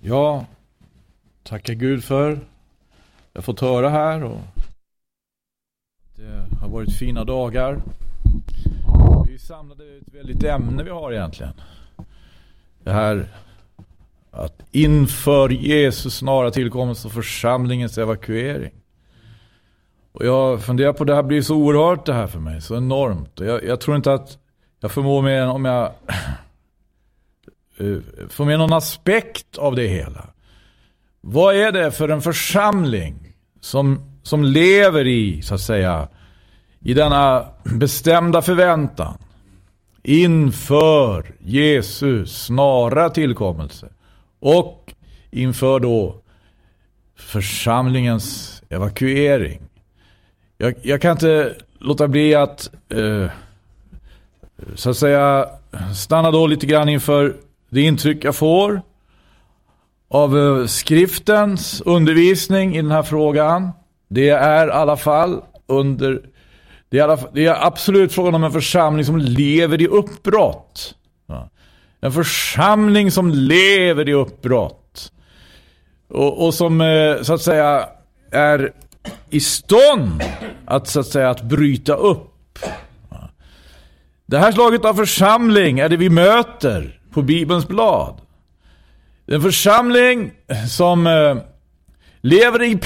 Ja, tacka Gud för jag har fått höra här och det har varit fina dagar. Vi samlade ett väldigt ämne vi har egentligen. Det här att inför Jesus snara tillkomst och församlingens evakuering. Och jag funderar på det här blir så oerhört det här för mig, så enormt. Och jag, jag tror inte att jag förmår mer än om jag Eh, få med någon aspekt av det hela. Vad är det för en församling som, som lever i, så att säga, i denna bestämda förväntan inför Jesus snara tillkommelse och inför då församlingens evakuering. Jag, jag kan inte låta bli att eh, så att säga stanna då lite grann inför det intryck jag får av eh, skriftens undervisning i den här frågan. Det är i alla fall under det är, alla, det är absolut frågan om en församling som lever i uppbrott. En församling som lever i uppbrott. Och, och som eh, så att säga är i stånd att så att säga att bryta upp. Det här slaget av församling är det vi möter på Bibelns blad. En församling som eh, lever i,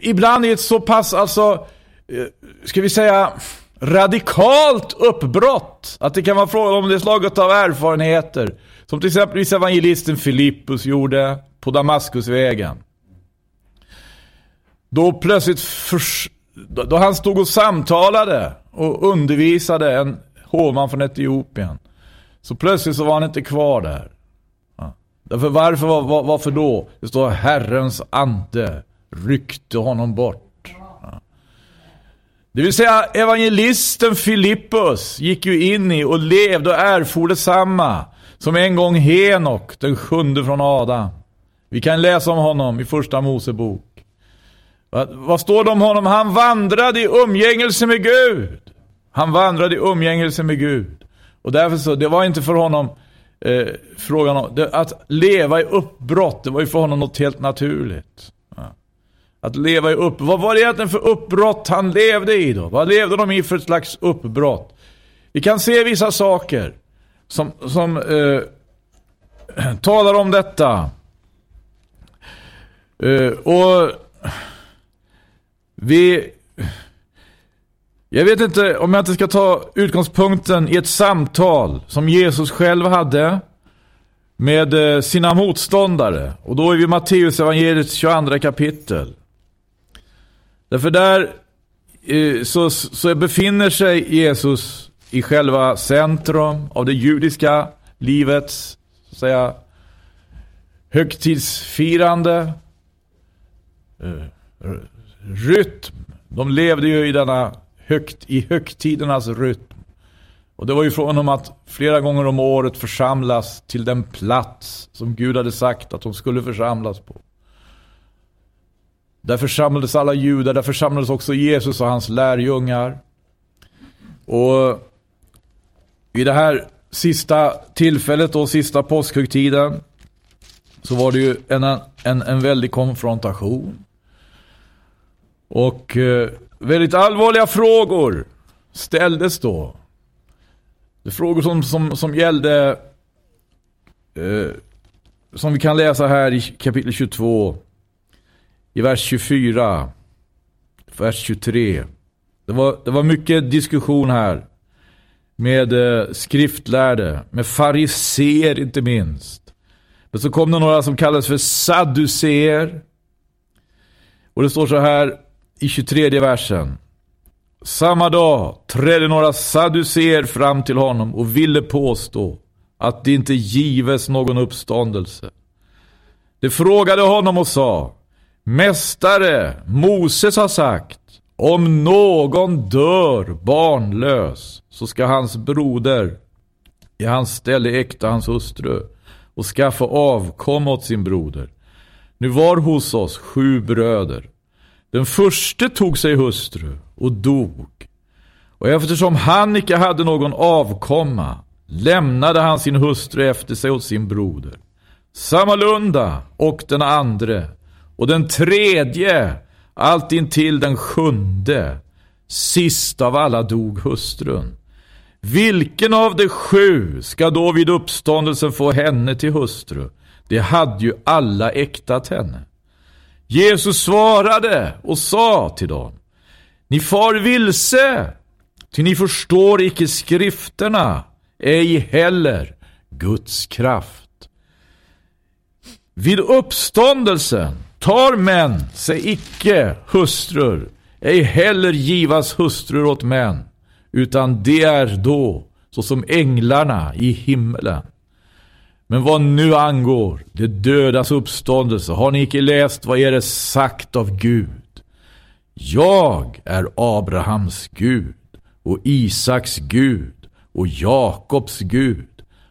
ibland i ett så pass, alltså, eh, ska vi säga, radikalt uppbrott. Att det kan vara fråga om det slaget av erfarenheter. Som till exempel evangelisten Filippus gjorde på Damaskusvägen. Då plötsligt, förs då han stod och samtalade och undervisade en hovman från Etiopien. Så plötsligt så var han inte kvar där. Därför varför, var, varför då? Det står Herrens ande ryckte honom bort. Det vill säga evangelisten Filippus gick ju in i och levde och erfor detsamma som en gång Henok, den sjunde från Adam. Vi kan läsa om honom i första Mosebok. Vad står det om honom? Han vandrade i umgängelse med Gud. Han vandrade i umgängelse med Gud. Och därför så, det var inte för honom eh, frågan om, det, att leva i uppbrott, det var ju för honom något helt naturligt. Ja. Att leva i upp, vad var det egentligen för uppbrott han levde i då? Vad levde de i för ett slags uppbrott? Vi kan se vissa saker som, som eh, talar om detta. Eh, och vi... Jag vet inte om jag inte ska ta utgångspunkten i ett samtal som Jesus själv hade med eh, sina motståndare. Och då är vi Matteus evangeliets 22 kapitel. Därför där eh, så, så befinner sig Jesus i själva centrum av det judiska livets så att säga, högtidsfirande eh, rytm. De levde ju i denna högt, i högtidernas rytm. Och det var ju frågan om att flera gånger om året församlas till den plats som Gud hade sagt att de skulle församlas på. Där församlades alla judar, där församlades också Jesus och hans lärjungar. Och i det här sista tillfället då, sista påskhögtiden, så var det ju en, en, en väldig konfrontation. Och eh, väldigt allvarliga frågor ställdes då. Det är frågor som, som, som gällde, eh, som vi kan läsa här i kapitel 22, i vers 24, vers 23. Det var, det var mycket diskussion här med eh, skriftlärde, med fariser inte minst. Men så kom det några som kallades för sadduceer. Och det står så här i 23 versen. Samma dag trädde några saduceer fram till honom och ville påstå att det inte gives någon uppståndelse. De frågade honom och sa Mästare, Moses har sagt om någon dör barnlös så ska hans broder i hans ställe äkta hans hustru och skaffa avkomma åt sin broder. Nu var hos oss sju bröder. Den förste tog sig hustru och dog. Och eftersom han icke hade någon avkomma lämnade han sin hustru efter sig åt sin broder. sammalunda och den andre och den tredje allt intill den sjunde. Sist av alla dog hustrun. Vilken av de sju ska då vid uppståndelsen få henne till hustru? Det hade ju alla äktat henne. Jesus svarade och sa till dem. Ni far vilse, ty ni förstår icke skrifterna, ej heller Guds kraft. Vid uppståndelsen tar män sig icke hustrur, ej heller givas hustrur åt män, utan det är då såsom änglarna i himmelen. Men vad nu angår det dödas uppståndelse har ni icke läst vad er är sagt av Gud. Jag är Abrahams Gud och Isaks Gud och Jakobs Gud.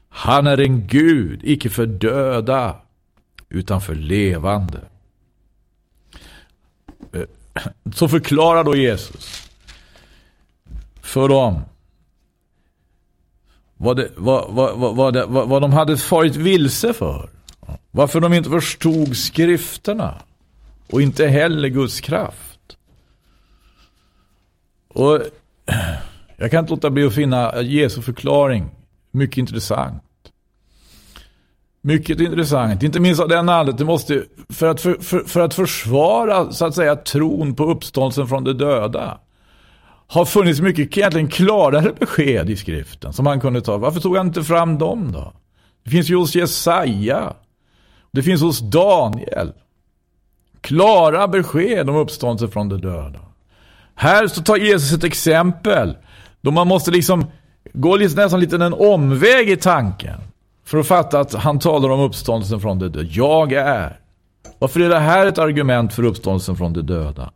Han är en Gud, icke för döda, utan för levande. Eh, så förklarar då Jesus för dem vad, det, vad, vad, vad, det, vad, vad de hade farit vilse för. Varför de inte förstod skrifterna och inte heller Guds kraft. Och jag kan inte låta bli att finna Jesu förklaring mycket intressant. Mycket intressant, inte minst av den anledningen måste, för att, för, för, för, att försvara så att säga tron på uppståndelsen från de döda. Har funnits mycket egentligen klarare besked i skriften som han kunde ta. Varför tog han inte fram dem då? Det finns ju hos Jesaja. Det finns hos Daniel. Klara besked om uppståndelsen från de döda. Här så tar Jesus ett exempel då man måste liksom gå nästan lite en omväg i tanken. För att fatta att han talar om uppståndelsen från de döda. Jag är. Varför är det här ett argument för uppståndelsen från de döda?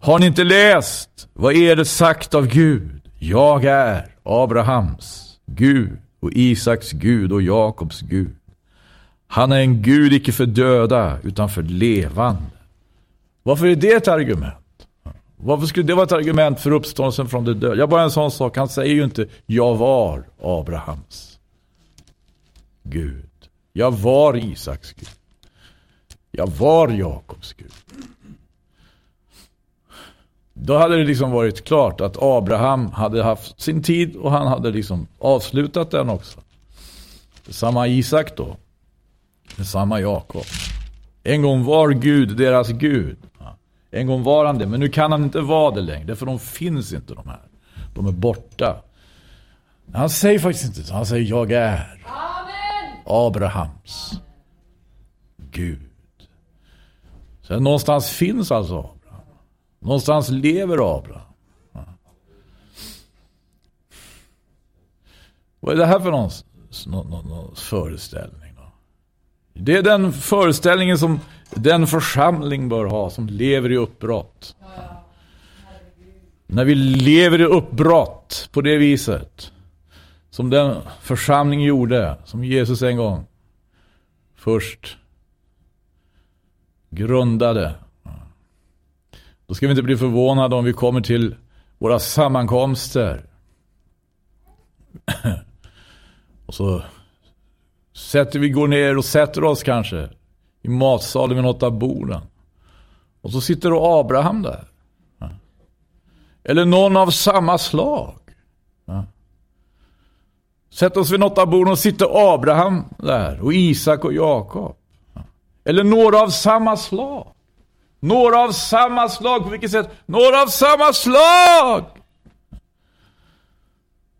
Har ni inte läst? Vad är det sagt av Gud? Jag är Abrahams Gud och Isaks Gud och Jakobs Gud. Han är en Gud icke för döda utan för levande. Varför är det ett argument? Varför skulle det vara ett argument för uppståndelsen från de döda? Jag bara en sån sak. Han säger ju inte jag var Abrahams. Gud. Jag var Isaks Gud. Jag var Jakobs Gud. Då hade det liksom varit klart att Abraham hade haft sin tid och han hade liksom avslutat den också. Samma Isak då. Samma Jakob. En gång var Gud deras Gud. En gång var han det, men nu kan han inte vara det längre. För de finns inte de här. De är borta. Han säger faktiskt inte så. Han säger jag är. Abrahams Gud. Så någonstans finns alltså. Någonstans lever Abraham. Vad är det här för någon, någon, någon, någon föreställning? Då? Det är den föreställningen som den församling bör ha som lever i uppbrott. När vi lever i uppbrott på det viset som den församling gjorde, som Jesus en gång först grundade. Då ska vi inte bli förvånade om vi kommer till våra sammankomster. och så sätter vi, går ner och sätter oss kanske i matsalen vid något av borden. Och så sitter Abraham där. Eller någon av samma slag. Sätt oss vid något av borden och sitter Abraham där och Isak och Jakob. Eller några av samma slag. Några av samma slag. På vilket sätt? Några av samma slag!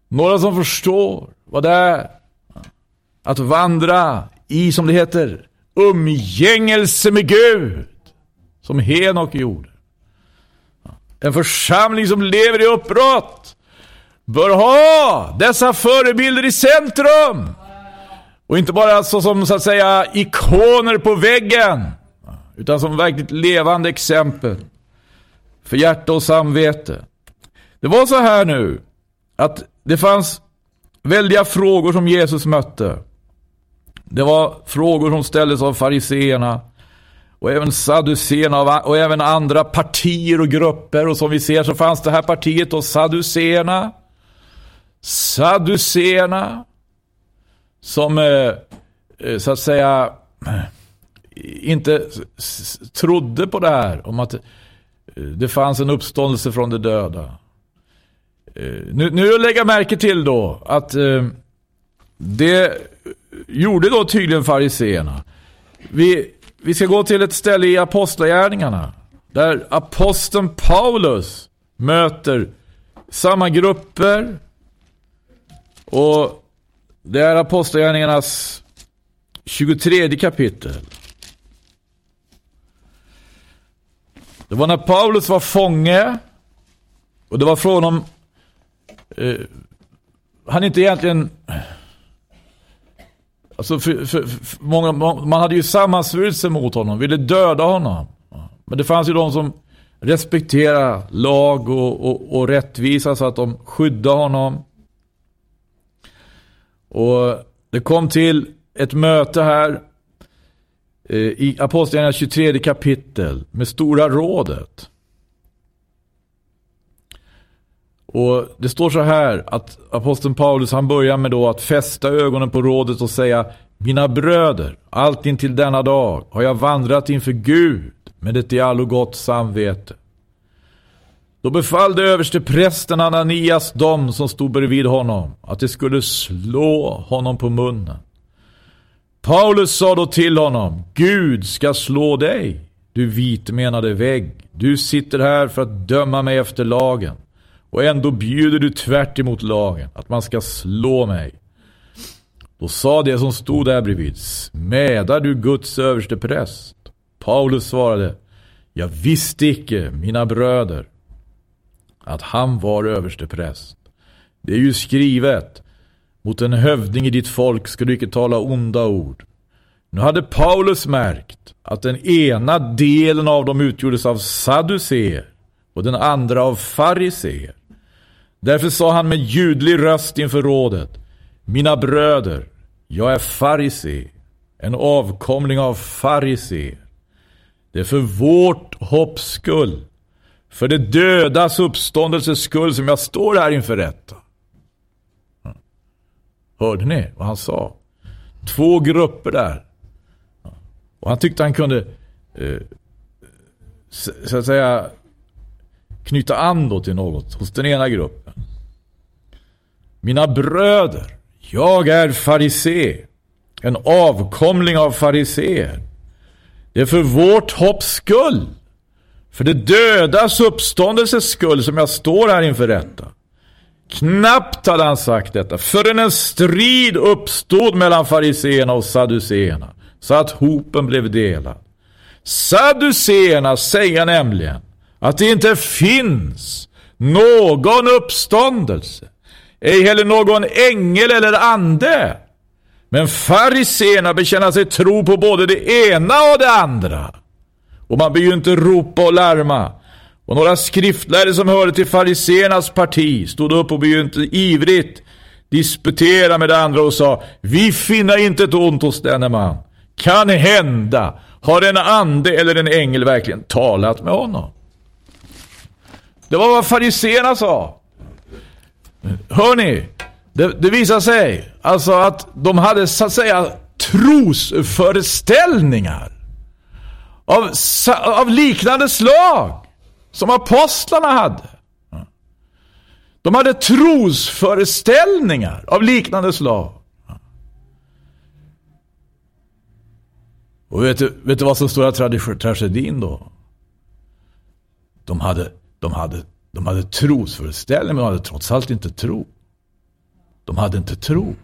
Några som förstår vad det är att vandra i, som det heter, umgängelse med Gud. Som Henok gjorde. En församling som lever i uppbrott bör ha dessa förebilder i centrum. Och inte bara så som så att säga ikoner på väggen. Utan som verkligt levande exempel. För hjärta och samvete. Det var så här nu. Att det fanns väldiga frågor som Jesus mötte. Det var frågor som ställdes av fariseerna. Och även Saduséerna och även andra partier och grupper. Och som vi ser så fanns det här partiet och Saduséerna. Sadduceerna som eh, eh, så att säga inte trodde på det här om att eh, det fanns en uppståndelse från de döda. Eh, nu, nu lägga märke till då att eh, det gjorde då tydligen fariseerna. Vi, vi ska gå till ett ställe i Apostlagärningarna. Där aposteln Paulus möter samma grupper. Och det är Apostlagärningarnas 23 kapitel. Det var när Paulus var fånge. Och det var från om... Eh, han inte egentligen Alltså för, för, för många, man hade ju sammansvurit sig mot honom, ville döda honom. Men det fanns ju de som respekterade lag och, och, och rättvisa så att de skyddade honom. Och det kom till ett möte här Eh, i Apostlagärningarna 23 kapitel med Stora rådet. Och det står så här att aposteln Paulus han börjar med då att fästa ögonen på rådet och säga Mina bröder, allt intill denna dag har jag vandrat inför Gud med ett i allo gott samvete. Då befallde överste prästen Ananias dem som stod bredvid honom att de skulle slå honom på munnen. Paulus sa då till honom, Gud ska slå dig, du vitmenade vägg. Du sitter här för att döma mig efter lagen. Och ändå bjuder du tvärt emot lagen, att man ska slå mig. Då sa det som stod där bredvid, smädar du Guds överste präst? Paulus svarade, jag visste icke, mina bröder, att han var överste präst. Det är ju skrivet, mot en hövding i ditt folk ska du icke tala onda ord. Nu hade Paulus märkt att den ena delen av dem utgjordes av sadduceer och den andra av fariseer. Därför sa han med ljudlig röst inför rådet. Mina bröder, jag är farise, en avkomling av fariseer. Det är för vårt hopps skull, för det dödas uppståndelses skull som jag står här inför rätta. Hörde ni vad han sa? Två grupper där. Och han tyckte han kunde eh, så att säga knyta an då till något hos den ena gruppen. Mina bröder, jag är farisé, en avkomling av fariseer. Det är för vårt hopps skull, för det dödas uppståndelses skull som jag står här inför rätta. Knappt hade han sagt detta förrän en strid uppstod mellan fariseerna och saduceerna så att hopen blev delad. Saduceerna säger nämligen att det inte finns någon uppståndelse, ej heller någon ängel eller ande. Men fariséerna bekänner sig tro på både det ena och det andra. Och man behöver ju inte ropa och larma. Och några skriftlärare som hörde till fariséernas parti stod upp och begynte ivrigt disputera med de andra och sa Vi finner inte ett ont hos denne man. Kan hända har en ande eller en ängel verkligen talat med honom. Det var vad fariséerna sa. Hör ni? Det, det visar sig alltså att de hade så att säga trosföreställningar av, av liknande slag som apostlarna hade. De hade trosföreställningar av liknande slag. Och vet du, vet du vad som står i tragedin då? De hade de hade, de hade trosföreställning, men de hade trots allt inte tro. De hade inte tro.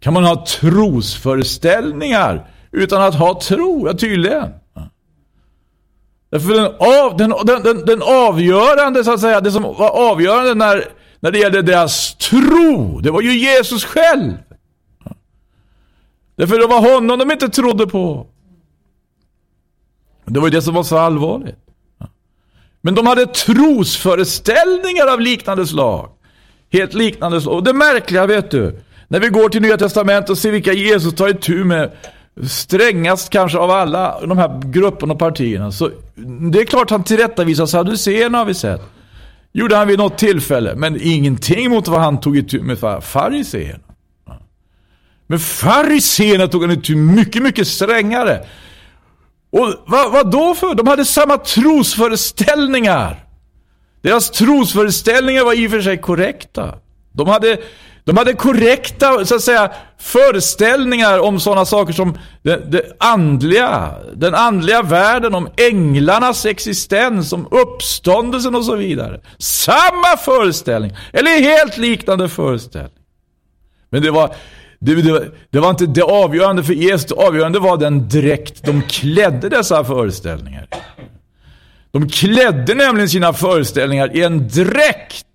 Kan man ha trosföreställningar utan att ha tro? Ja, tydligen. Därför den, av, den, den, den, den avgörande, så att säga, det som var avgörande när, när det gällde deras tro, det var ju Jesus själv. Därför det var honom de inte trodde på. Det var ju det som var så allvarligt. Men de hade trosföreställningar av liknande slag. Helt liknande slag. Och det märkliga vet du. När vi går till Nya Testamentet och ser vilka Jesus tar itu med strängast kanske av alla de här grupperna och partierna. Så det är klart han tillrättavisar saduséerna har vi sett. Gjorde han vid något tillfälle. Men ingenting mot vad han tog itu med fariséerna. Men fariséerna tog han itu mycket, mycket strängare. Och vad, vad då för? De hade samma trosföreställningar. Deras trosföreställningar var i och för sig korrekta. De hade, de hade korrekta, så att säga, föreställningar om sådana saker som det, det andliga, den andliga världen, om änglarnas existens, om uppståndelsen och så vidare. Samma föreställning, eller helt liknande föreställning. Men det var, det, det, det, var inte det avgörande för Jesus. Det avgörande var den dräkt de klädde dessa föreställningar De klädde nämligen sina föreställningar i en dräkt.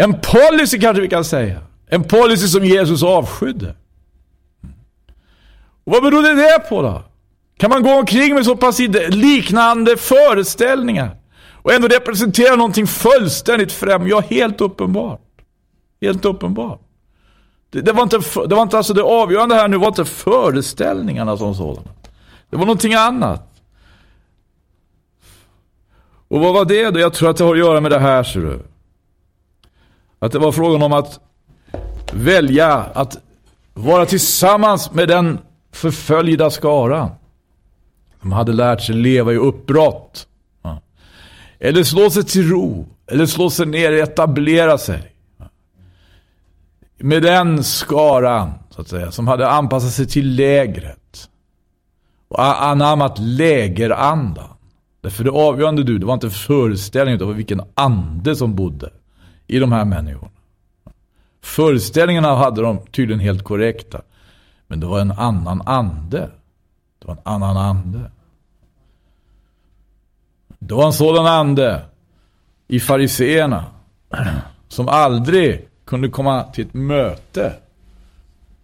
En policy kanske vi kan säga. En policy som Jesus avskydde. Och vad berodde det på då? Kan man gå omkring med så pass liknande föreställningar och ändå representera någonting fullständigt främmande? Ja, helt uppenbart. Helt uppenbart. Det, det, var inte, det var inte alltså det avgörande här nu var inte föreställningarna som sådana. Det var någonting annat. Och vad var det då? Jag tror att det har att göra med det här, ser du. Att det var frågan om att välja att vara tillsammans med den förföljda skaran. De hade lärt sig leva i uppbrott. Eller slå sig till ro. Eller slå sig ner och etablera sig med den skaran, så att säga, som hade anpassat sig till lägret. Och anammat lägerandan. Därför det avgörande du, det var inte föreställningen utan vilken ande som bodde i de här människorna. Föreställningarna hade de tydligen helt korrekta. Men det var en annan ande. Det var en annan ande. Det var en sådan ande i fariseerna som aldrig kunde komma till ett möte,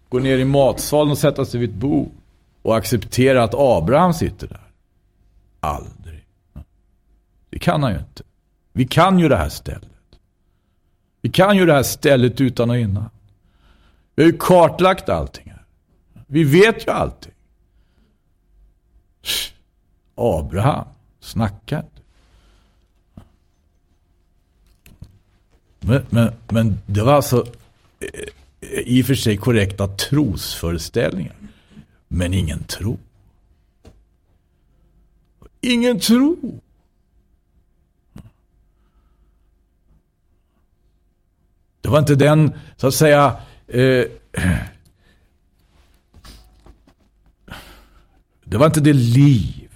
gå ner i matsalen och sätta sig vid ett bord och acceptera att Abraham sitter där. Aldrig. Det kan han ju inte. Vi kan ju det här stället. Vi kan ju det här stället utan och innan. Vi har ju kartlagt allting här. Vi vet ju allting. Abraham, snacka Men, men, men det var alltså eh, i och för sig korrekta trosföreställningar. Men ingen tro. Ingen tro. Det var inte den, så att säga, eh, det var inte det liv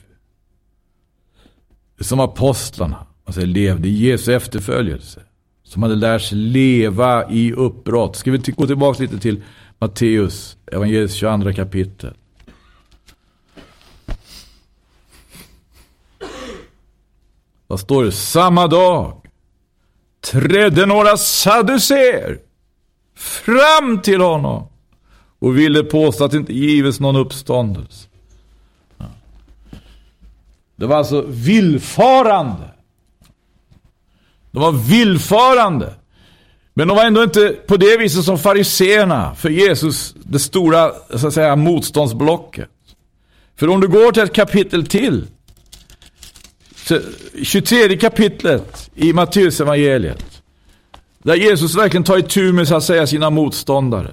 som apostlarna alltså, levde i Jesu efterföljelse. Som hade lärt sig leva i uppbrott. Ska vi gå tillbaka lite till Matteus, evangeliets 22 kapitel. Vad står det? Samma dag trädde några saduceer fram till honom och ville påstå att det inte gives någon uppståndelse. Det var alltså villfarande. De var villfarande. Men de var ändå inte på det viset som fariseerna för Jesus, det stora så att säga, motståndsblocket. För om du går till ett kapitel till, 23 kapitlet i Matteus evangeliet där Jesus verkligen tar itu med så att säga sina motståndare.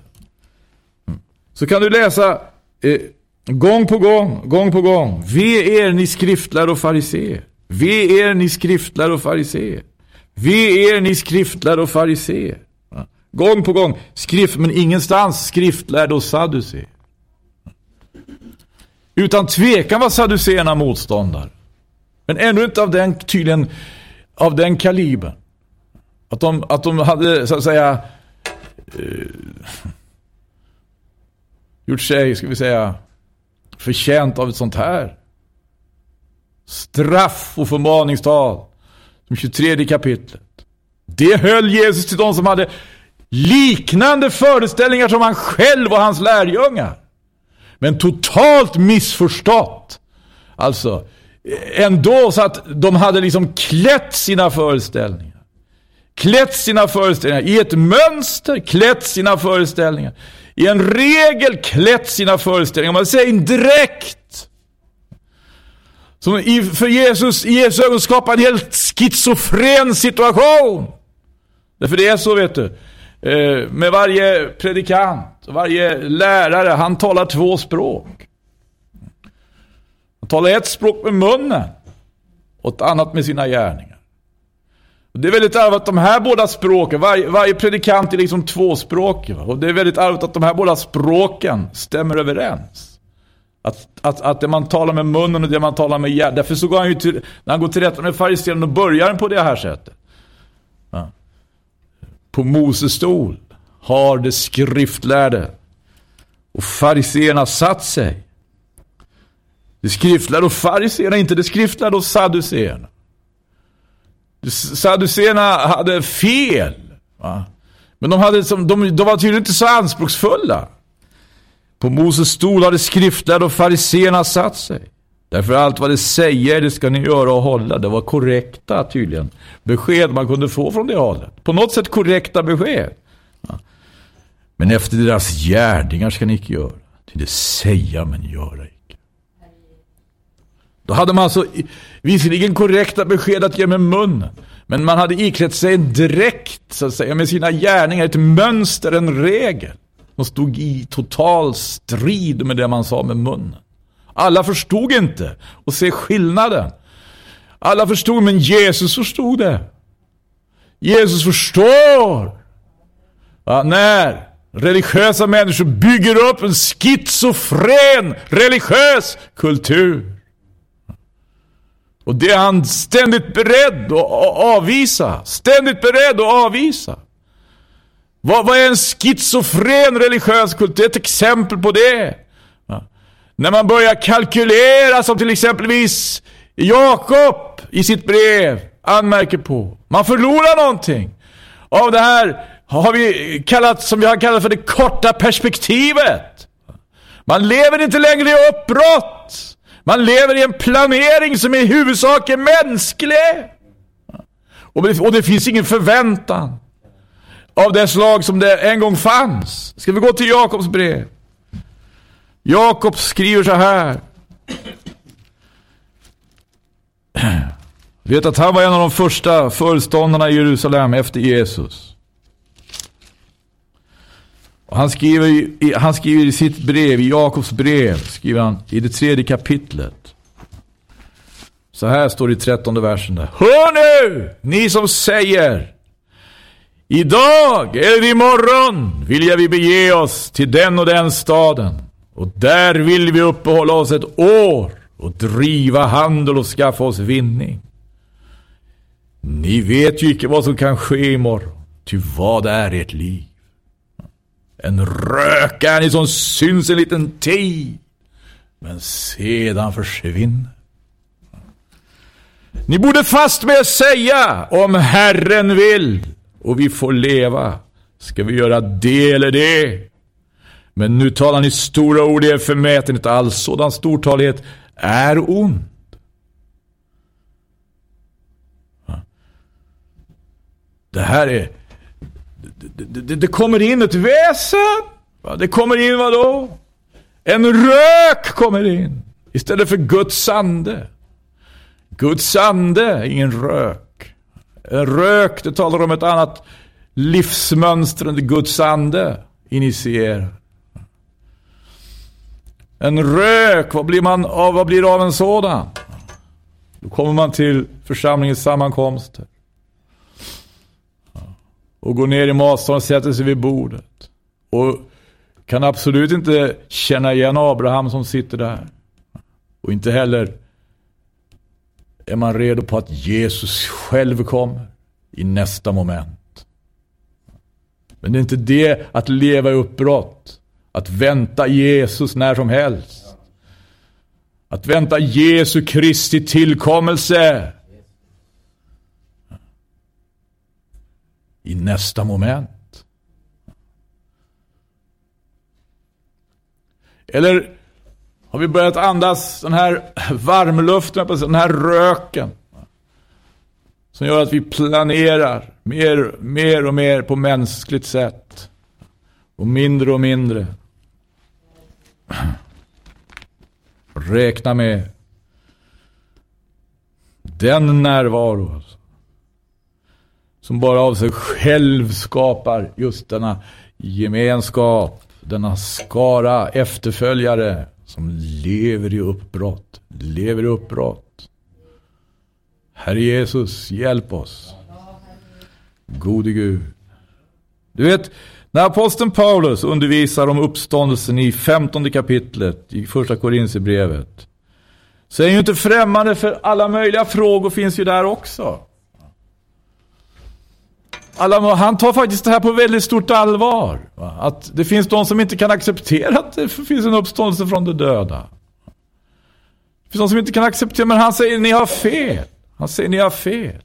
Mm. Så kan du läsa eh, gång på gång, gång på gång. Ve er ni skriftlärare och fariseer. Ve er ni skriftlärare och fariseer. Ve er ni skriftlärare och fariseer. Gång på gång. Skrift, men ingenstans skriftlärde och sadduceer. Mm. Utan tvekan var sadduceerna motståndare. Men ännu inte av den, tydligen, av den kalibern. Att de, att de hade, så att säga, eh, gjort sig, ska vi säga, förtjänt av ett sånt här straff och förmaningstal. Som 23 kapitlet. Det höll Jesus till de som hade liknande föreställningar som han själv och hans lärjungar. Men totalt missförstått. Alltså, ändå så att de hade liksom klätt sina föreställningar. Klätt sina föreställningar i ett mönster, klätt sina föreställningar. I en regel klätt sina föreställningar. Man säger en dräkt. Som för Jesus, i Jesu ögon skapar en helt schizofren situation. Därför det är så vet du. Eh, med varje predikant varje lärare, han talar två språk. Han talar ett språk med munnen och ett annat med sina gärningar. Och det är väldigt arvet att de här båda språken, varje, varje predikant är liksom tvåspråkig. Och det är väldigt arvet att de här båda språken stämmer överens. Att, att, att det man talar med munnen och det man talar med hjärtat. Därför så går han ju till, när han går till rätta med fariséerna, och börjar på det här sättet. Ja. På Moses stol har det skriftlärde och fariséerna satt sig. Det skriftlärde och fariséerna, inte det skriftlärde och sadduceerna. Sadduceerna hade fel. Va? Men de, hade, de, de var tydligen inte så anspråksfulla. På Moses stol hade skriftlärda och fariséerna satt sig. Därför allt vad det säger, det ska ni göra och hålla. Det var korrekta tydligen besked man kunde få från det hållet. På något sätt korrekta besked. Ja. Men efter deras gärningar ska ni icke göra. Till det säga men göra icke. Då hade man alltså visserligen korrekta besked att ge med munnen. Men man hade iklätt sig en dräkt så att säga med sina gärningar. Ett mönster, en regel. De stod i total strid med det man sa med munnen. Alla förstod inte och se skillnaden. Alla förstod, men Jesus förstod det. Jesus förstår. Ja, när religiösa människor bygger upp en schizofren religiös kultur. Och det är han ständigt beredd att avvisa. Ständigt beredd att avvisa. Vad, vad är en schizofren religiös kultur? Det är Ett exempel på det. Ja. När man börjar kalkylera som till exempelvis Jakob i sitt brev anmärker på. Man förlorar någonting. Av det här har vi kallat, som vi har kallat för det korta perspektivet. Man lever inte längre i uppbrott. Man lever i en planering som i huvudsak är mänsklig. Och det, och det finns ingen förväntan av det slag som det en gång fanns. Ska vi gå till Jakobs brev? Jakob skriver så här. Vet att han var en av de första föreståndarna i Jerusalem efter Jesus. Och han, skriver i, han skriver i sitt brev, i Jakobs brev, skriver han i det tredje kapitlet. Så här står det i trettonde versen där. Hör nu, ni som säger Idag eller imorgon vill jag vi bege oss till den och den staden. Och där vill vi uppehålla oss ett år och driva handel och skaffa oss vinning. Ni vet ju icke vad som kan ske imorgon. Ty vad är ert liv? En rök är ni som syns en liten tid, men sedan försvinner. Ni borde fast med säga, om Herren vill, och vi får leva, ska vi göra det eller det. Men nu talar ni stora ord i er förmätenhet, all sådan stortalighet är ond. Det här är... Det, det, det kommer in ett väsen. Det kommer in vad då? En rök kommer in. Istället för Guds ande. Guds ande, ingen rök. En Rök, det talar om ett annat livsmönster än Guds ande initierar. En rök, vad blir man av, vad blir det av en sådan? Då kommer man till församlingens sammankomster. Och går ner i matsalen och sätter sig vid bordet. Och kan absolut inte känna igen Abraham som sitter där. Och inte heller är man redo på att Jesus själv kommer i nästa moment. Men det är inte det att leva i uppbrott. Att vänta Jesus när som helst. Att vänta Jesu Kristi tillkommelse. I nästa moment. Eller har vi börjat andas den här varmluften, den här röken. Som gör att vi planerar mer, mer och mer på mänskligt sätt. Och mindre och mindre. Räkna med den närvaro alltså, som bara av sig själv skapar just denna gemenskap denna skara efterföljare som lever i uppbrott, lever i uppbrott. Herre Jesus, hjälp oss. Gode Gud. Du vet, när aposteln Paulus undervisar om uppståndelsen i 15 kapitlet i första Korinthierbrevet så är han ju inte främmande för alla möjliga frågor finns ju där också. Alla, han tar faktiskt det här på väldigt stort allvar. Att det finns de som inte kan acceptera att det finns en uppståndelse från de döda. Det finns de som inte kan acceptera, men han säger ni har fel. Han säger ni har fel.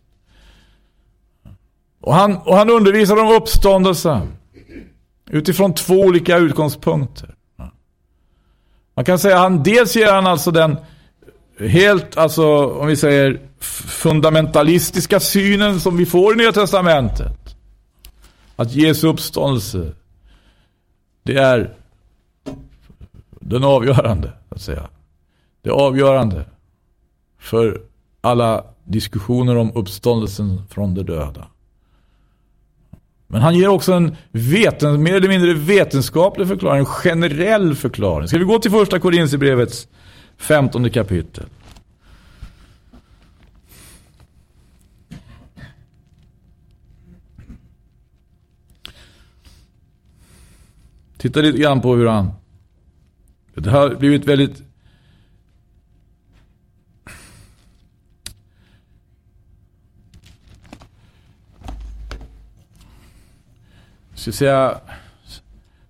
Och han, och han undervisar om uppståndelsen. Utifrån två olika utgångspunkter. Man kan säga att han dels ger han alltså den helt, alltså om vi säger fundamentalistiska synen som vi får i Nya Testamentet. Att Jesu uppståndelse, det är den avgörande, att säga. Det avgörande för alla diskussioner om uppståndelsen från de döda. Men han ger också en veten, mer eller mindre vetenskaplig förklaring, en generell förklaring. Ska vi gå till första Korinthierbrevets 15 kapitel. Titta lite grann på hur han... Det har blivit väldigt... Jag ska säga...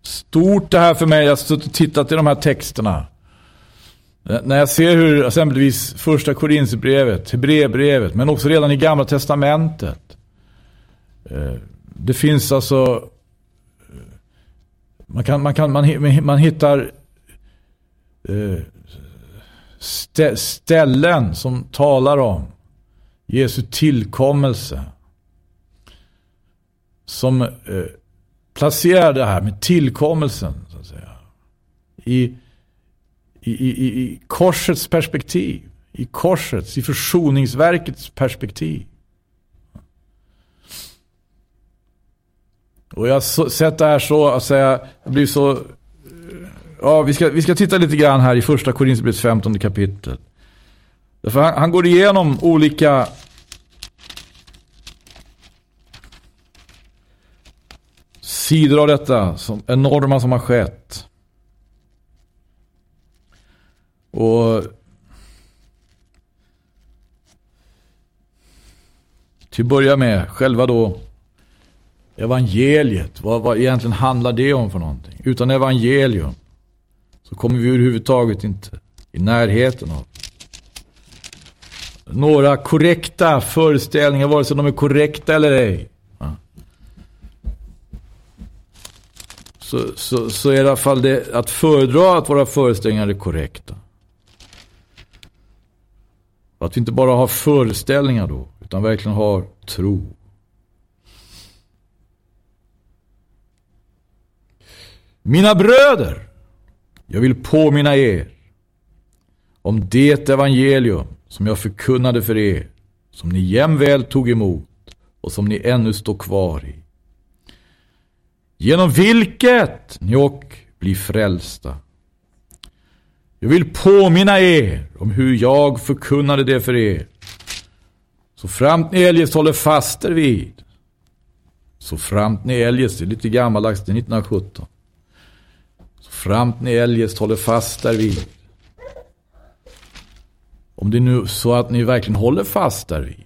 Stort det här för mig. Jag har suttit och tittat i de här texterna. När jag ser hur exempelvis första Korinthierbrevet, Hebreerbrevet, men också redan i gamla testamentet. Eh, det finns alltså man, kan, man, kan, man, man hittar eh, stä, ställen som talar om Jesu tillkommelse. Som eh, placerar det här med tillkommelsen så att säga, i, i, i, i korsets perspektiv. I korsets, i försoningsverkets perspektiv. Och jag har sett det här så, att säga, jag blir så... Ja, vi ska, vi ska titta lite grann här i första Korinthierbrevets 15 kapitel. Därför han, han går igenom olika sidor av detta, som, enorma som har skett. Och till att börja med, själva då evangeliet. Vad, vad egentligen handlar det om för någonting? Utan evangelium så kommer vi överhuvudtaget inte i närheten av några korrekta föreställningar, vare sig de är korrekta eller ej. Så, så, så är det i alla fall det att föredra att våra föreställningar är korrekta. Att vi inte bara har föreställningar då, utan verkligen har tro. Mina bröder, jag vill påminna er om det evangelium som jag förkunnade för er, som ni jämväl tog emot och som ni ännu står kvar i. Genom vilket ni och blir frälsta. Jag vill påminna er om hur jag förkunnade det för er. Så framt ni eljest håller fast er vid. Så framt ni eljest, det är lite gammaldags, det är 1917 framt ni eljest håller fast därvid. Om det nu så att ni verkligen håller fast därvid.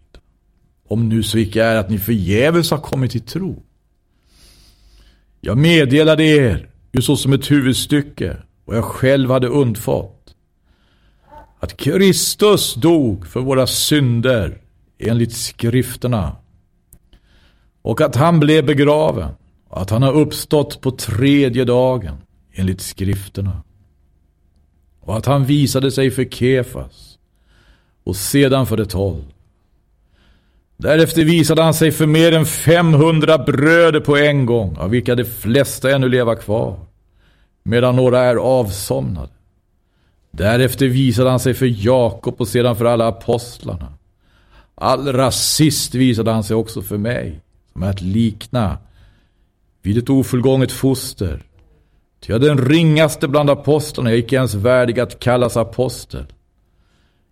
Om nu så icke är att ni förgäves har kommit till tro. Jag meddelade er ju så som ett huvudstycke och jag själv hade undfått. Att Kristus dog för våra synder enligt skrifterna. Och att han blev begraven och att han har uppstått på tredje dagen enligt skrifterna. Och att han visade sig för Kefas och sedan för de tolv. Därefter visade han sig för mer än 500 bröder på en gång, av vilka de flesta ännu leva kvar, medan några är avsomnade. Därefter visade han sig för Jakob och sedan för alla apostlarna. Allra sist visade han sig också för mig, som är att likna vid ett ofullgånget foster Ty jag är den ringaste bland apostlarna, jag är icke ens värdig att kallas apostel.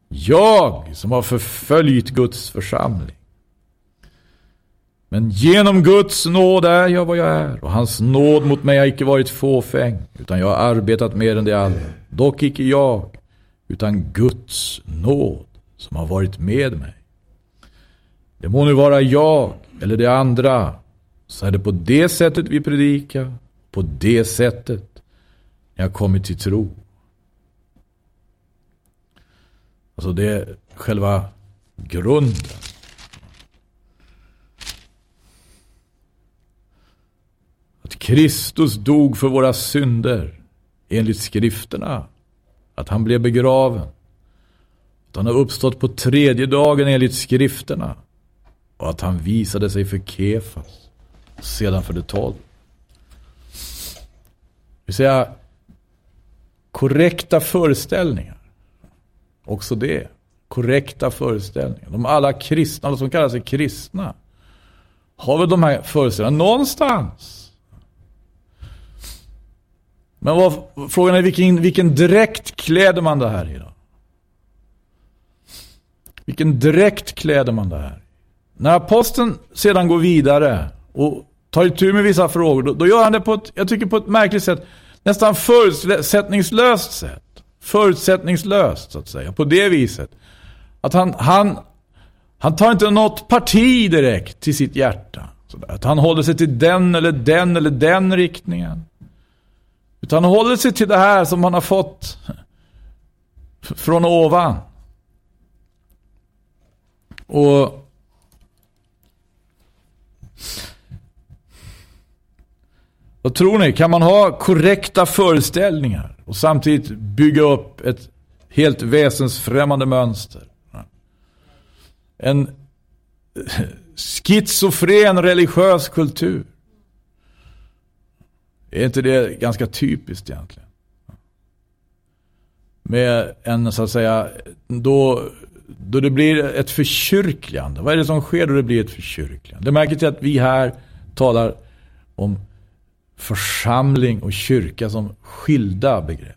Jag som har förföljt Guds församling. Men genom Guds nåd är jag vad jag är, och hans nåd mot mig har icke varit fåfäng, utan jag har arbetat mer än det alla. Dock icke jag, utan Guds nåd som har varit med mig. Det må nu vara jag eller det andra, så är det på det sättet vi predikar, på det sättet jag har kommit till tro. Alltså det är själva grunden. Att Kristus dog för våra synder enligt skrifterna. Att han blev begraven. Att han har uppstått på tredje dagen enligt skrifterna. Och att han visade sig för Kefas. Sedan för de tolv. Det vill säga korrekta föreställningar. Också det. Korrekta föreställningar. De alla kristna, de som kallar sig kristna. Har väl de här föreställningarna någonstans. Men vad, frågan är vilken, vilken dräkt kläder man det här i då? Vilken dräkt kläder man det här När aposteln sedan går vidare och tar itu med vissa frågor, då, då, gör han det på ett, jag tycker på ett märkligt sätt, nästan förutsättningslöst sätt. Förutsättningslöst, så att säga. På det viset. Att han, han, han tar inte något parti direkt till sitt hjärta. Sådär. Att han håller sig till den eller den eller den riktningen. Utan han håller sig till det här som han har fått från ovan. Och vad tror ni? Kan man ha korrekta föreställningar och samtidigt bygga upp ett helt väsensfrämmande mönster? En schizofren religiös kultur. Är inte det ganska typiskt egentligen? Med en så att säga, då, då det blir ett förkyrkligande. Vad är det som sker då det blir ett förkyrkligande? Det märker till att vi här talar om församling och kyrka som skilda begrepp.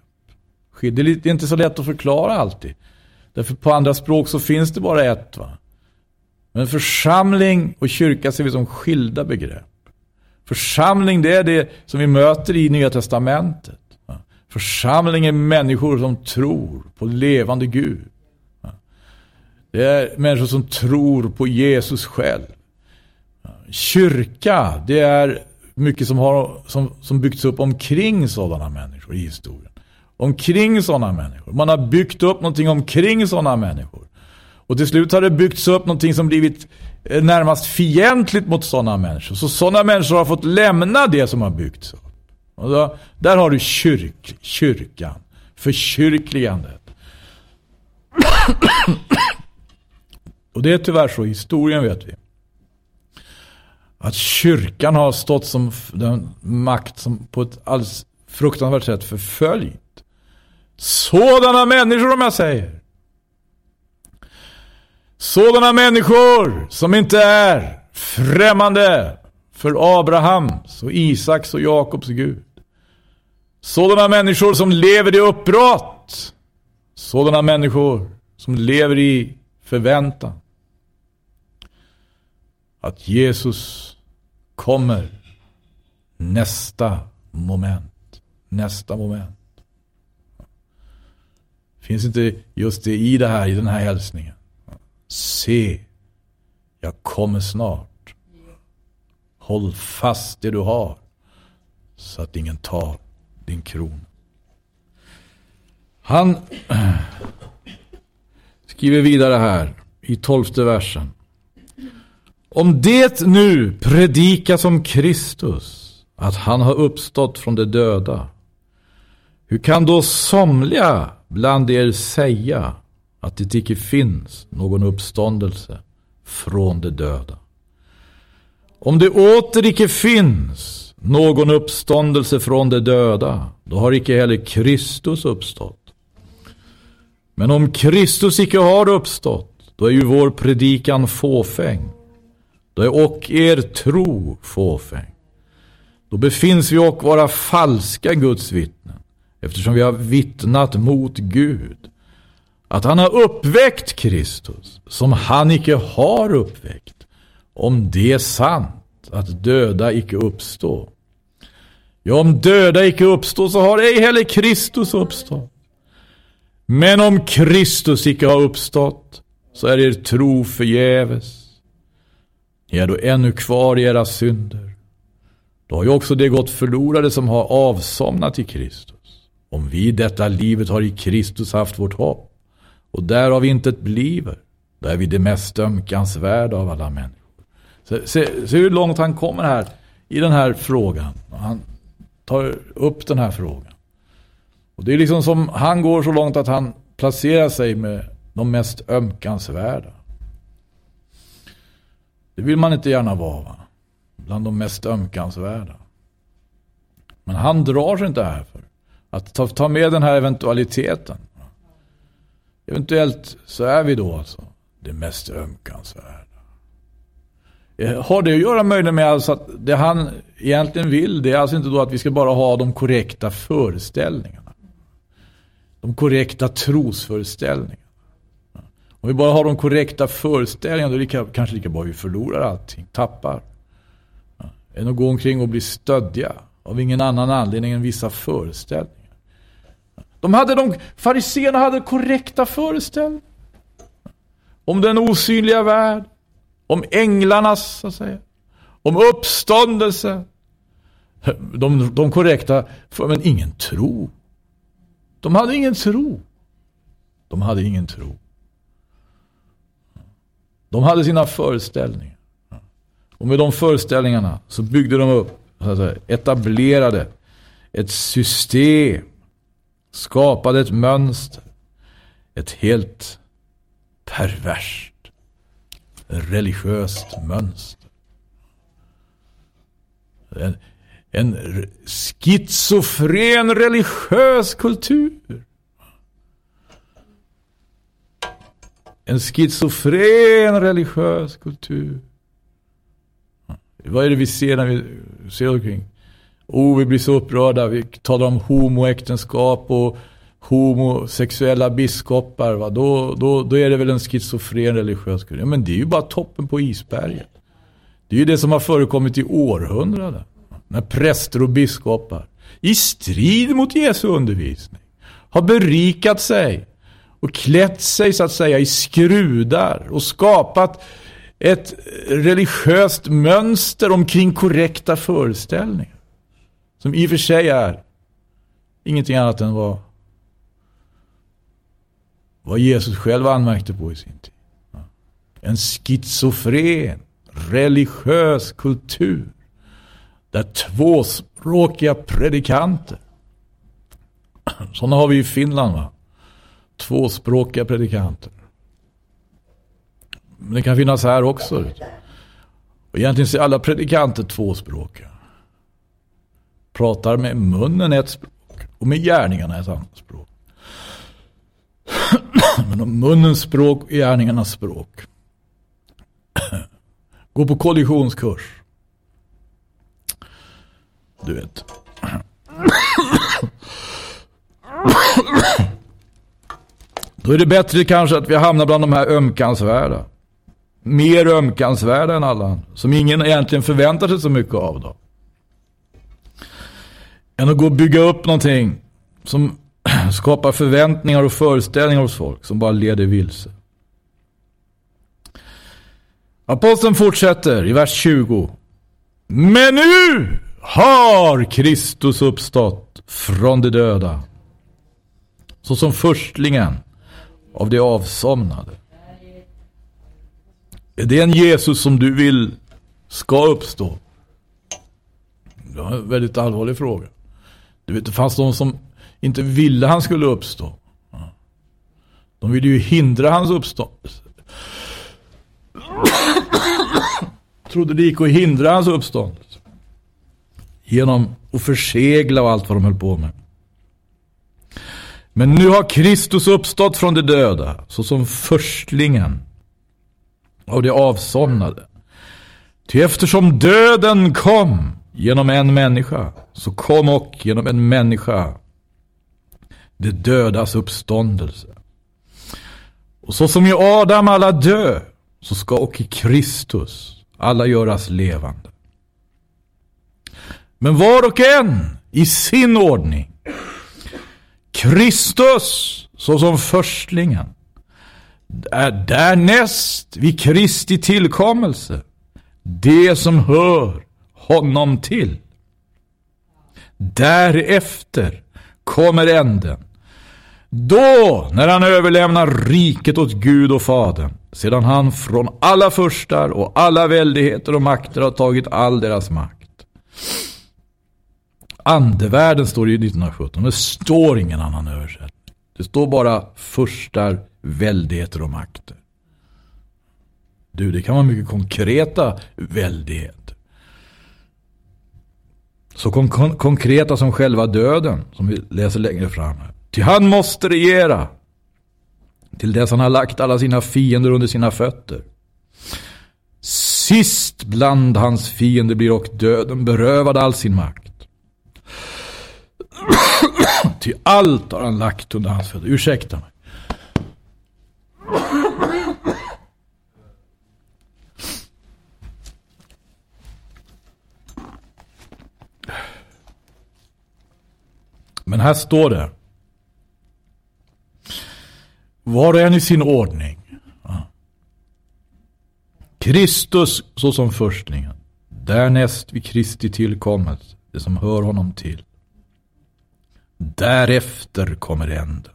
Det är inte så lätt att förklara alltid. Därför på andra språk så finns det bara ett. Va? Men församling och kyrka ser vi som skilda begrepp. Församling det är det som vi möter i Nya Testamentet. Församling är människor som tror på levande Gud. Det är människor som tror på Jesus själv. Kyrka, det är mycket som, har, som, som byggts upp omkring sådana människor i historien. Omkring sådana människor. Man har byggt upp någonting omkring sådana människor. Och till slut har det byggts upp någonting som blivit eh, närmast fientligt mot sådana människor. Så sådana människor har fått lämna det som har byggts upp. Och då, där har du kyrk, kyrkan. Förkyrkligandet. Och det är tyvärr så, i historien vet vi. Att kyrkan har stått som den makt som på ett alldeles fruktansvärt sätt förföljt. Sådana människor om jag säger. Sådana människor som inte är främmande för Abrahams och Isaks och Jakobs Gud. Sådana människor som lever i uppbrott. Sådana människor som lever i förväntan. Att Jesus kommer nästa moment. Nästa moment. Finns inte just det i det här, i den här hälsningen? Se, jag kommer snart. Håll fast det du har så att ingen tar din kron. Han skriver vidare här i tolfte versen. Om det nu predikas om Kristus, att han har uppstått från de döda, hur kan då somliga bland er säga att det icke finns någon uppståndelse från de döda. Om det åter icke finns någon uppståndelse från de döda, då har icke heller Kristus uppstått. Men om Kristus icke har uppstått, då är ju vår predikan fåfäng. Då är och er tro fåfäng. då befinns vi och vara falska Guds vittnen, eftersom vi har vittnat mot Gud, att han har uppväckt Kristus, som han icke har uppväckt, om det är sant, att döda icke uppstå. Ja, om döda icke uppstå, så har ej heller Kristus uppstått. Men om Kristus icke har uppstått, så är er tro förgäves. Ni är då ännu kvar i era synder. Då har ju också det gått förlorade som har avsomnat i Kristus. Om vi i detta livet har i Kristus haft vårt hopp och därav intet bliver, då är vi det mest ömkansvärda av alla människor. Se, se, se, hur långt han kommer här i den här frågan. Han tar upp den här frågan. Och det är liksom som han går så långt att han placerar sig med de mest ömkansvärda. Det vill man inte gärna vara. Va? Bland de mest ömkansvärda. Men han drar sig inte här för att ta, ta med den här eventualiteten. Eventuellt så är vi då alltså det mest ömkansvärda. Eh, har det att göra möjligen med alltså att det han egentligen vill det är alltså inte då att vi ska bara ha de korrekta föreställningarna. De korrekta trosföreställningarna. Om vi bara har de korrekta föreställningarna då är det kanske lika bra att vi förlorar allting, tappar. Än att gå omkring och bli stödja av ingen annan anledning än vissa föreställningar. De hade de, fariséerna hade korrekta föreställningar. Om den osynliga värld. Om änglarnas, så att säga. Om uppståndelse. De, de korrekta, men ingen tro. De hade ingen tro. De hade ingen tro. De hade sina föreställningar. Och med de föreställningarna så byggde de upp, så att säga, etablerade ett system. Skapade ett mönster. Ett helt perverst religiöst mönster. En, en schizofren religiös kultur. En schizofren religiös kultur. Vad är det vi ser när vi ser omkring? Oh, vi blir så upprörda. Vi talar om homoäktenskap och homosexuella biskopar. Va? Då, då, då är det väl en schizofren religiös kultur. Ja, men det är ju bara toppen på isberget. Det är ju det som har förekommit i århundraden. När präster och biskopar i strid mot Jesu undervisning har berikat sig och klätt sig så att säga i skrudar och skapat ett religiöst mönster omkring korrekta föreställningar. Som i och för sig är ingenting annat än vad, vad Jesus själv anmärkte på i sin tid. En schizofren, religiös kultur. Där tvåspråkiga predikanter. Sådana har vi i Finland va tvåspråkiga predikanter. Men det kan finnas här också. Och egentligen är alla predikanter tvåspråkiga. Pratar med munnen ett språk och med gärningarna ett annat språk. Men munnens språk och gärningarnas språk. Gå på kollisionskurs. Du vet. Då är det bättre kanske att vi hamnar bland de här ömkansvärda. Mer ömkansvärda än alla Som ingen egentligen förväntar sig så mycket av då. Än att gå och bygga upp någonting som skapar förväntningar och föreställningar hos folk som bara leder vilse. Aposteln fortsätter i vers 20. Men nu har Kristus uppstått från de döda. Såsom förstlingen av det avsomnade. Är det en Jesus som du vill ska uppstå? Det var en väldigt allvarlig fråga. Du vet, det fanns de som inte ville han skulle uppstå. De ville ju hindra hans uppståndelse. Trodde det gick att hindra hans uppståndelse. Genom att försegla och allt vad de höll på med. Men nu har Kristus uppstått från de döda, såsom förstlingen av de avsomnade. Ty eftersom döden kom genom en människa, så kom och genom en människa det dödas uppståndelse. Och så som i Adam alla dö, så ska och i Kristus alla göras levande. Men var och en i sin ordning. Kristus såsom förstlingen. Är därnäst vid Kristi tillkommelse. Det som hör honom till. Därefter kommer änden. Då, när han överlämnar riket åt Gud och Fadern, sedan han från alla förstar och alla väldigheter och makter har tagit all deras makt. Andevärlden står det i 1917, det står ingen annan översättning. Det står bara förstar, väldigheter och makter. Du, det kan vara mycket konkreta väldigheter. Så kon kon konkreta som själva döden, som vi läser längre fram. Till Ty han måste regera till dess han har lagt alla sina fiender under sina fötter. Sist bland hans fiender blir och döden berövad all sin makt. Till allt har han lagt under hans fötter. Ursäkta mig. Men här står det. Var och en i sin ordning. Kristus såsom förstlingen. Därnäst vid Kristi tillkommet. Det som hör honom till. Därefter kommer änden.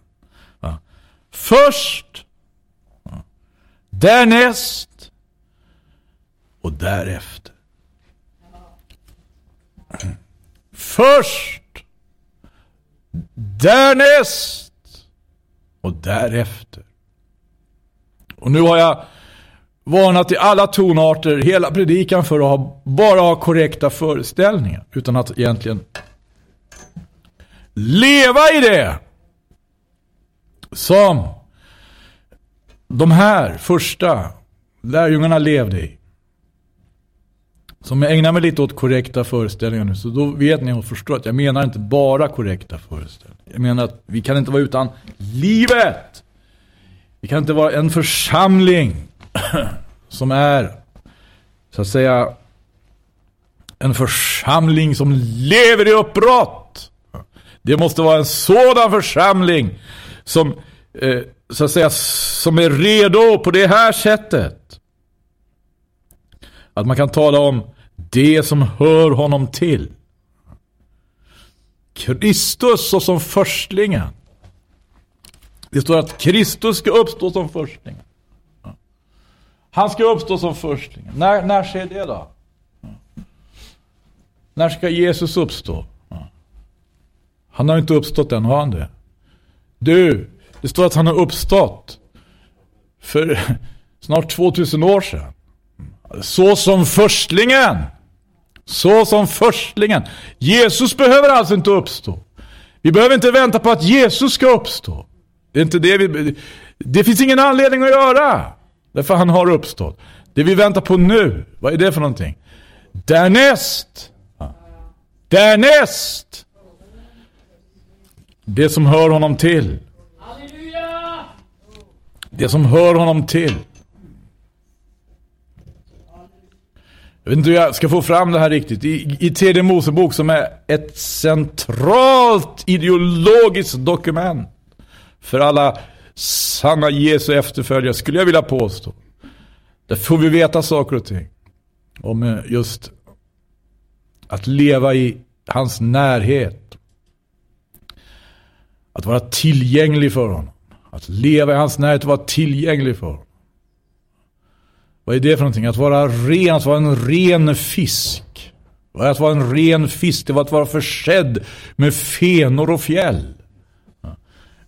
Först. Därnäst. Och därefter. Först. Därnäst och därefter. Och nu har jag varnat i alla tonarter hela predikan för att ha, bara ha korrekta föreställningar. Utan att egentligen leva i det. Som de här första lärjungarna levde i. Som jag ägnar mig lite åt korrekta föreställningar nu. Så då vet ni och förstår att jag menar inte bara korrekta föreställningar. Jag menar att vi kan inte vara utan livet. Vi kan inte vara en församling som är, så att säga, en församling som lever i uppbrott. Det måste vara en sådan församling som, eh, så att säga, som är redo på det här sättet. Att man kan tala om det som hör honom till. Kristus såsom förstlingen. Det står att Kristus ska uppstå som förstlingen. Han ska uppstå som förstlingen. När, när sker det då? När ska Jesus uppstå? Han har inte uppstått än, har han det? Du, det står att han har uppstått för snart 2000 år sedan. Så som förstlingen. Så som förstlingen. Jesus behöver alltså inte uppstå. Vi behöver inte vänta på att Jesus ska uppstå. Det är inte det vi... Det finns ingen anledning att göra. Därför han har uppstått. Det vi väntar på nu, vad är det för någonting? Därnäst. Därnäst. Det som hör honom till. Det som hör honom till. Jag vet inte hur jag ska få fram det här riktigt. I, i tredje Mosebok som är ett centralt ideologiskt dokument för alla sanna Jesu efterföljare skulle jag vilja påstå. Där får vi veta saker och ting. Om eh, just att leva i hans närhet. Att vara tillgänglig för honom. Att leva i hans närhet och vara tillgänglig för honom. Vad är det för någonting? Att vara ren, att vara en ren fisk. Vad är Att vara en ren fisk, det var att vara försedd med fenor och fjäll.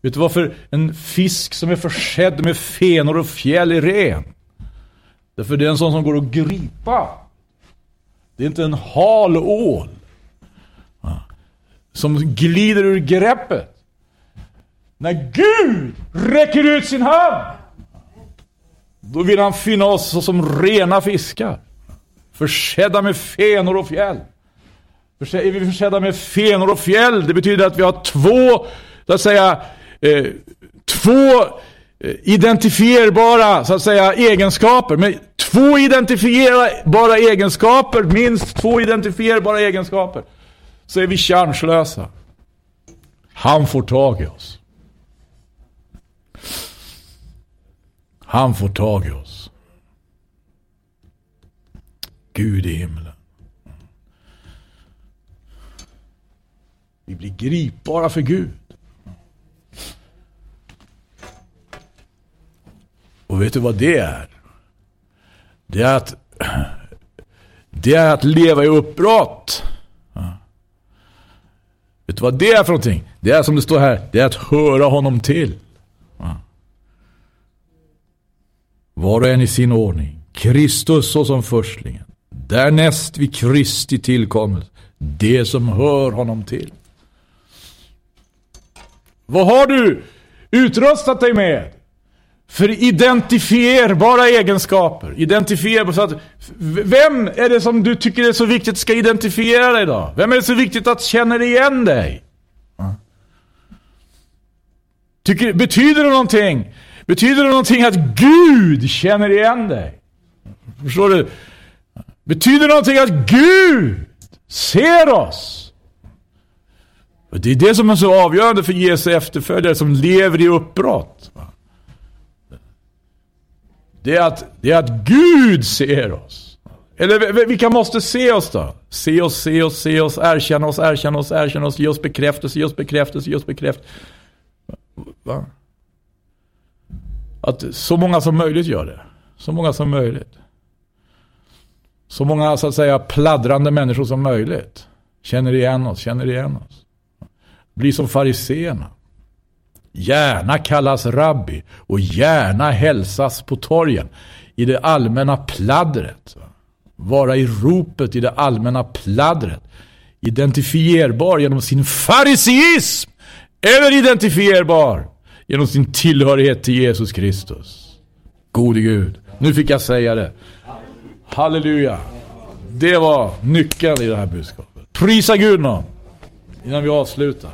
Vet du varför en fisk som är försedd med fenor och fjäll är ren? Därför det är en sån som går att gripa. Det är inte en hal ål. Som glider ur greppet. När Gud räcker ut sin hand då vill han finna oss som rena fiskar. Försedda med fenor och fjäll. Är vi försedda med fenor och fjäll? Det betyder att vi har två, så att säga, eh, två eh, identifierbara så att säga, egenskaper. Med två identifierbara egenskaper, minst två identifierbara egenskaper, så är vi chanslösa. Han får tag i oss. Han får tag i oss. Gud i himlen. Vi blir gripbara för Gud. Och vet du vad det är? Det är att, det är att leva i uppbrott. Vet du vad det är för någonting? Det är som det står här, det är att höra honom till. Var och en i sin ordning. Kristus såsom förstlingen. Därnäst vid Kristi tillkommelse. Det som hör honom till. Vad har du utrustat dig med? För identifierbara egenskaper. Identifierbara, så att, vem är det som du tycker är så viktigt ska identifiera dig då? Vem är det så viktigt att känna igen dig? Tycker, betyder det någonting? Betyder det någonting att Gud känner igen dig? Förstår du? Betyder det någonting att Gud ser oss? Det är det som är så avgörande för Jesu efterföljare som lever i uppbrott. Det är att, det är att Gud ser oss. Eller vilka måste se oss då? Se oss, se oss, se oss, erkänna oss, erkänna oss, erkänna oss, ge oss bekräftelse, ge oss bekräftelse, ge oss bekräftelse. Va? Att så många som möjligt gör det. Så många som möjligt. Så många så att säga pladdrande människor som möjligt. Känner igen oss, känner igen oss. Blir som fariseerna. Gärna kallas rabbi och gärna hälsas på torgen. I det allmänna pladdret. Vara i ropet i det allmänna pladdret. Identifierbar genom sin fariseism. Eller identifierbar genom sin tillhörighet till Jesus Kristus. Gode Gud. Nu fick jag säga det. Halleluja. Det var nyckeln i det här budskapet. Prisa Gud någon. Innan vi avslutar.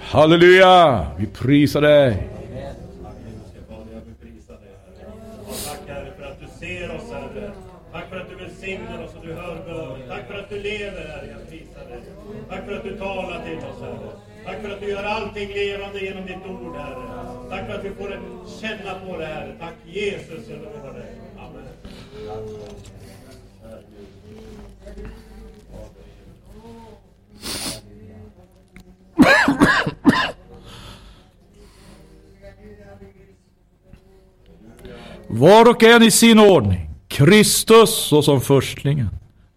Halleluja! Vi prisar dig. Lever Herre, jag prisar dig. Tack för att du talar till oss Herre. Tack för att du gör allting levande genom ditt ord Herre. Tack för att vi får känna på det Herre. Tack Jesus, jag lovar dig. Amen. Var och en i sin ordning. Kristus såsom förstlingen.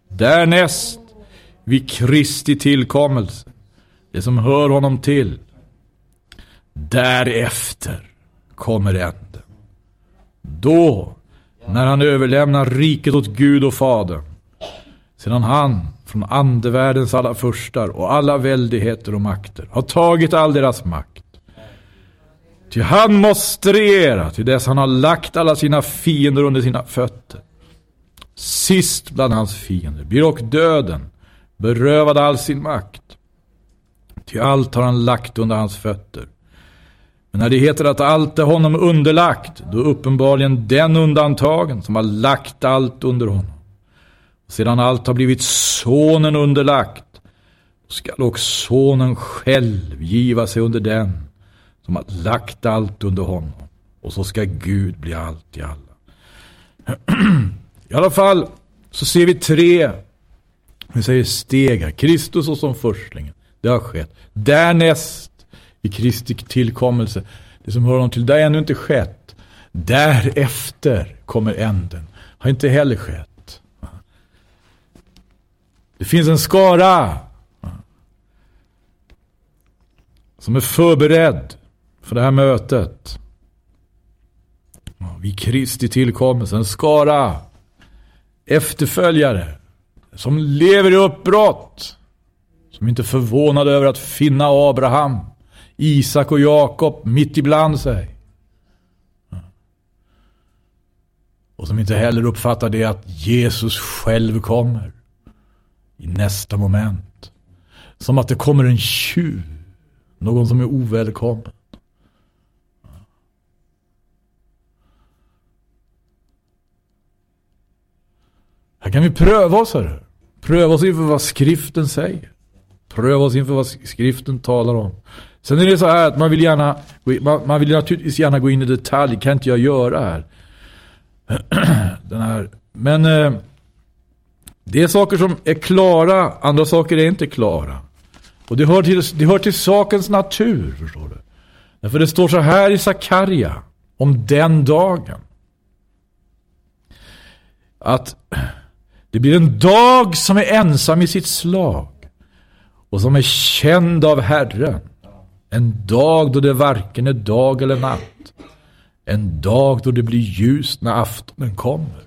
Därnäst vid Kristi tillkommelse. Det som hör honom till. Därefter kommer änden. Då, när han överlämnar riket åt Gud och Fadern. Sedan han från andevärldens alla förstar och alla väldigheter och makter har tagit all deras makt Ty han måste regera till dess han har lagt alla sina fiender under sina fötter. Sist bland hans fiender blir och döden berövad all sin makt. Ty allt har han lagt under hans fötter. Men när det heter att allt är honom underlagt, då är uppenbarligen den undantagen som har lagt allt under honom. Och sedan allt har blivit sonen underlagt, skall också sonen själv giva sig under den som har lagt allt under honom. Och så ska Gud bli allt i alla. I alla fall så ser vi tre vi säger steg här. Kristus och som förstlingen. Det har skett. Därnäst i Kristi tillkommelse. Det som hör honom till. Det har ännu inte skett. Därefter kommer änden. Har inte heller skett. Det finns en skara som är förberedd för det här mötet. Vid Kristi tillkommelse, en skara efterföljare som lever i uppbrott. Som inte är förvånade över att finna Abraham, Isak och Jakob mitt ibland sig. Och som inte heller uppfattar det att Jesus själv kommer i nästa moment. Som att det kommer en tjuv, någon som är ovälkommen. Här kan vi pröva oss här. Pröva oss inför vad skriften säger. Pröva oss inför vad skriften talar om. Sen är det så här att man vill gärna, man, vill naturligtvis gärna gå in i detalj, kan inte jag göra här. Den här. Men eh, det är saker som är klara, andra saker är inte klara. Och det hör till, det hör till sakens natur, förstår du. Därför det står så här i Sakarja om den dagen. Att det blir en dag som är ensam i sitt slag och som är känd av Herren. En dag då det varken är dag eller natt. En dag då det blir ljust när aftonen kommer.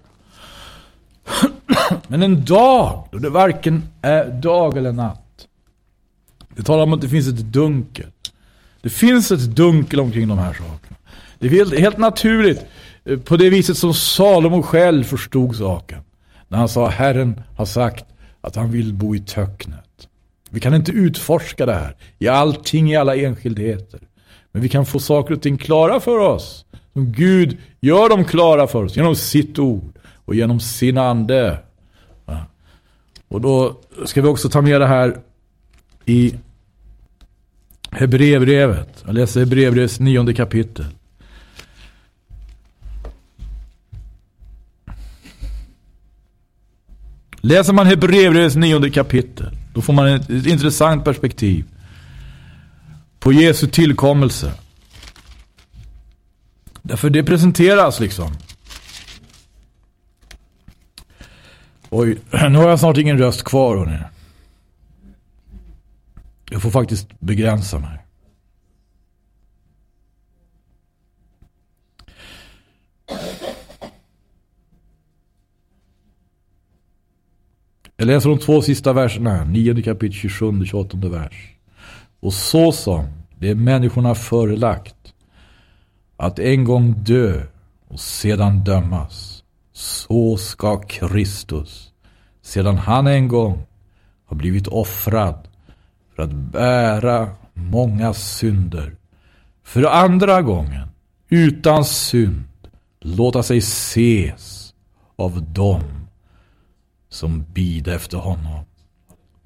Men en dag då det varken är dag eller natt. Det talar om att det finns ett dunkel. Det finns ett dunkel omkring de här sakerna. Det är helt, helt naturligt eh, på det viset som Salomo själv förstod saken. När han sa Herren har sagt att han vill bo i töcknet. Vi kan inte utforska det här i allting, i alla enskildheter. Men vi kan få saker och ting klara för oss. Som Gud gör dem klara för oss genom sitt ord och genom sin ande. Och då ska vi också ta med det här i Hebreerbrevet. Jag läser Hebreerbrevets nionde kapitel. Läser man Hebreerbrevets nionde kapitel, då får man ett, ett intressant perspektiv på Jesu tillkommelse. Därför det presenteras liksom. Oj, nu har jag snart ingen röst kvar hörni. Jag får faktiskt begränsa mig. Jag läser de två sista verserna, 9 kapitel 27 28 vers. Och så som det är människorna förelagt att en gång dö och sedan dömas, så ska Kristus, sedan han en gång har blivit offrad för att bära många synder, för andra gången utan synd låta sig ses av dem som bida efter honom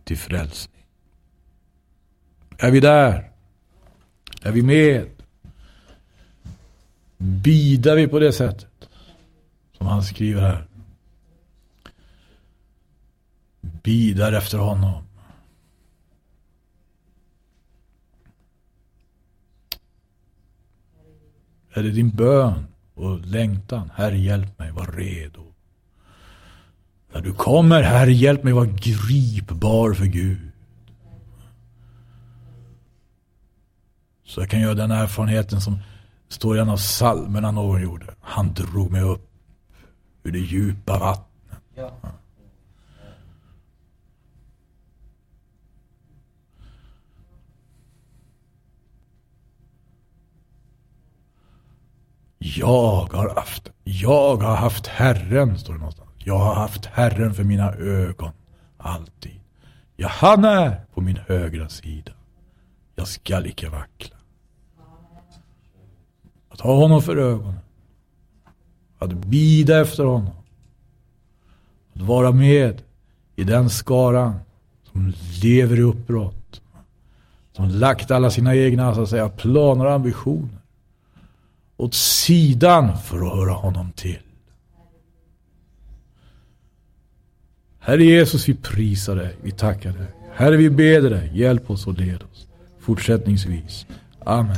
till frälsning. Är vi där? Är vi med? Bidar vi på det sättet? Som han skriver här. Bidar efter honom. Är det din bön och längtan? Herre hjälp mig, var redo. När du kommer, Herre, hjälp mig vara gripbar för Gud. Så jag kan göra den erfarenheten som står i en av psalmerna någon gjorde. Han drog mig upp ur det djupa vattnet. Ja. Jag har haft, jag har haft Herren, står det någonstans. Jag har haft Herren för mina ögon, alltid. Ja, han är på min högra sida. Jag skall icke vackla. Att ha honom för ögonen. Att bida efter honom. Att vara med i den skaran som lever i uppbrott. Som lagt alla sina egna så att säga, planer och ambitioner åt sidan för att höra honom till. Herre Jesus, vi prisar dig, vi tackar dig. Herre, vi ber dig, hjälp oss och led oss fortsättningsvis. Amen.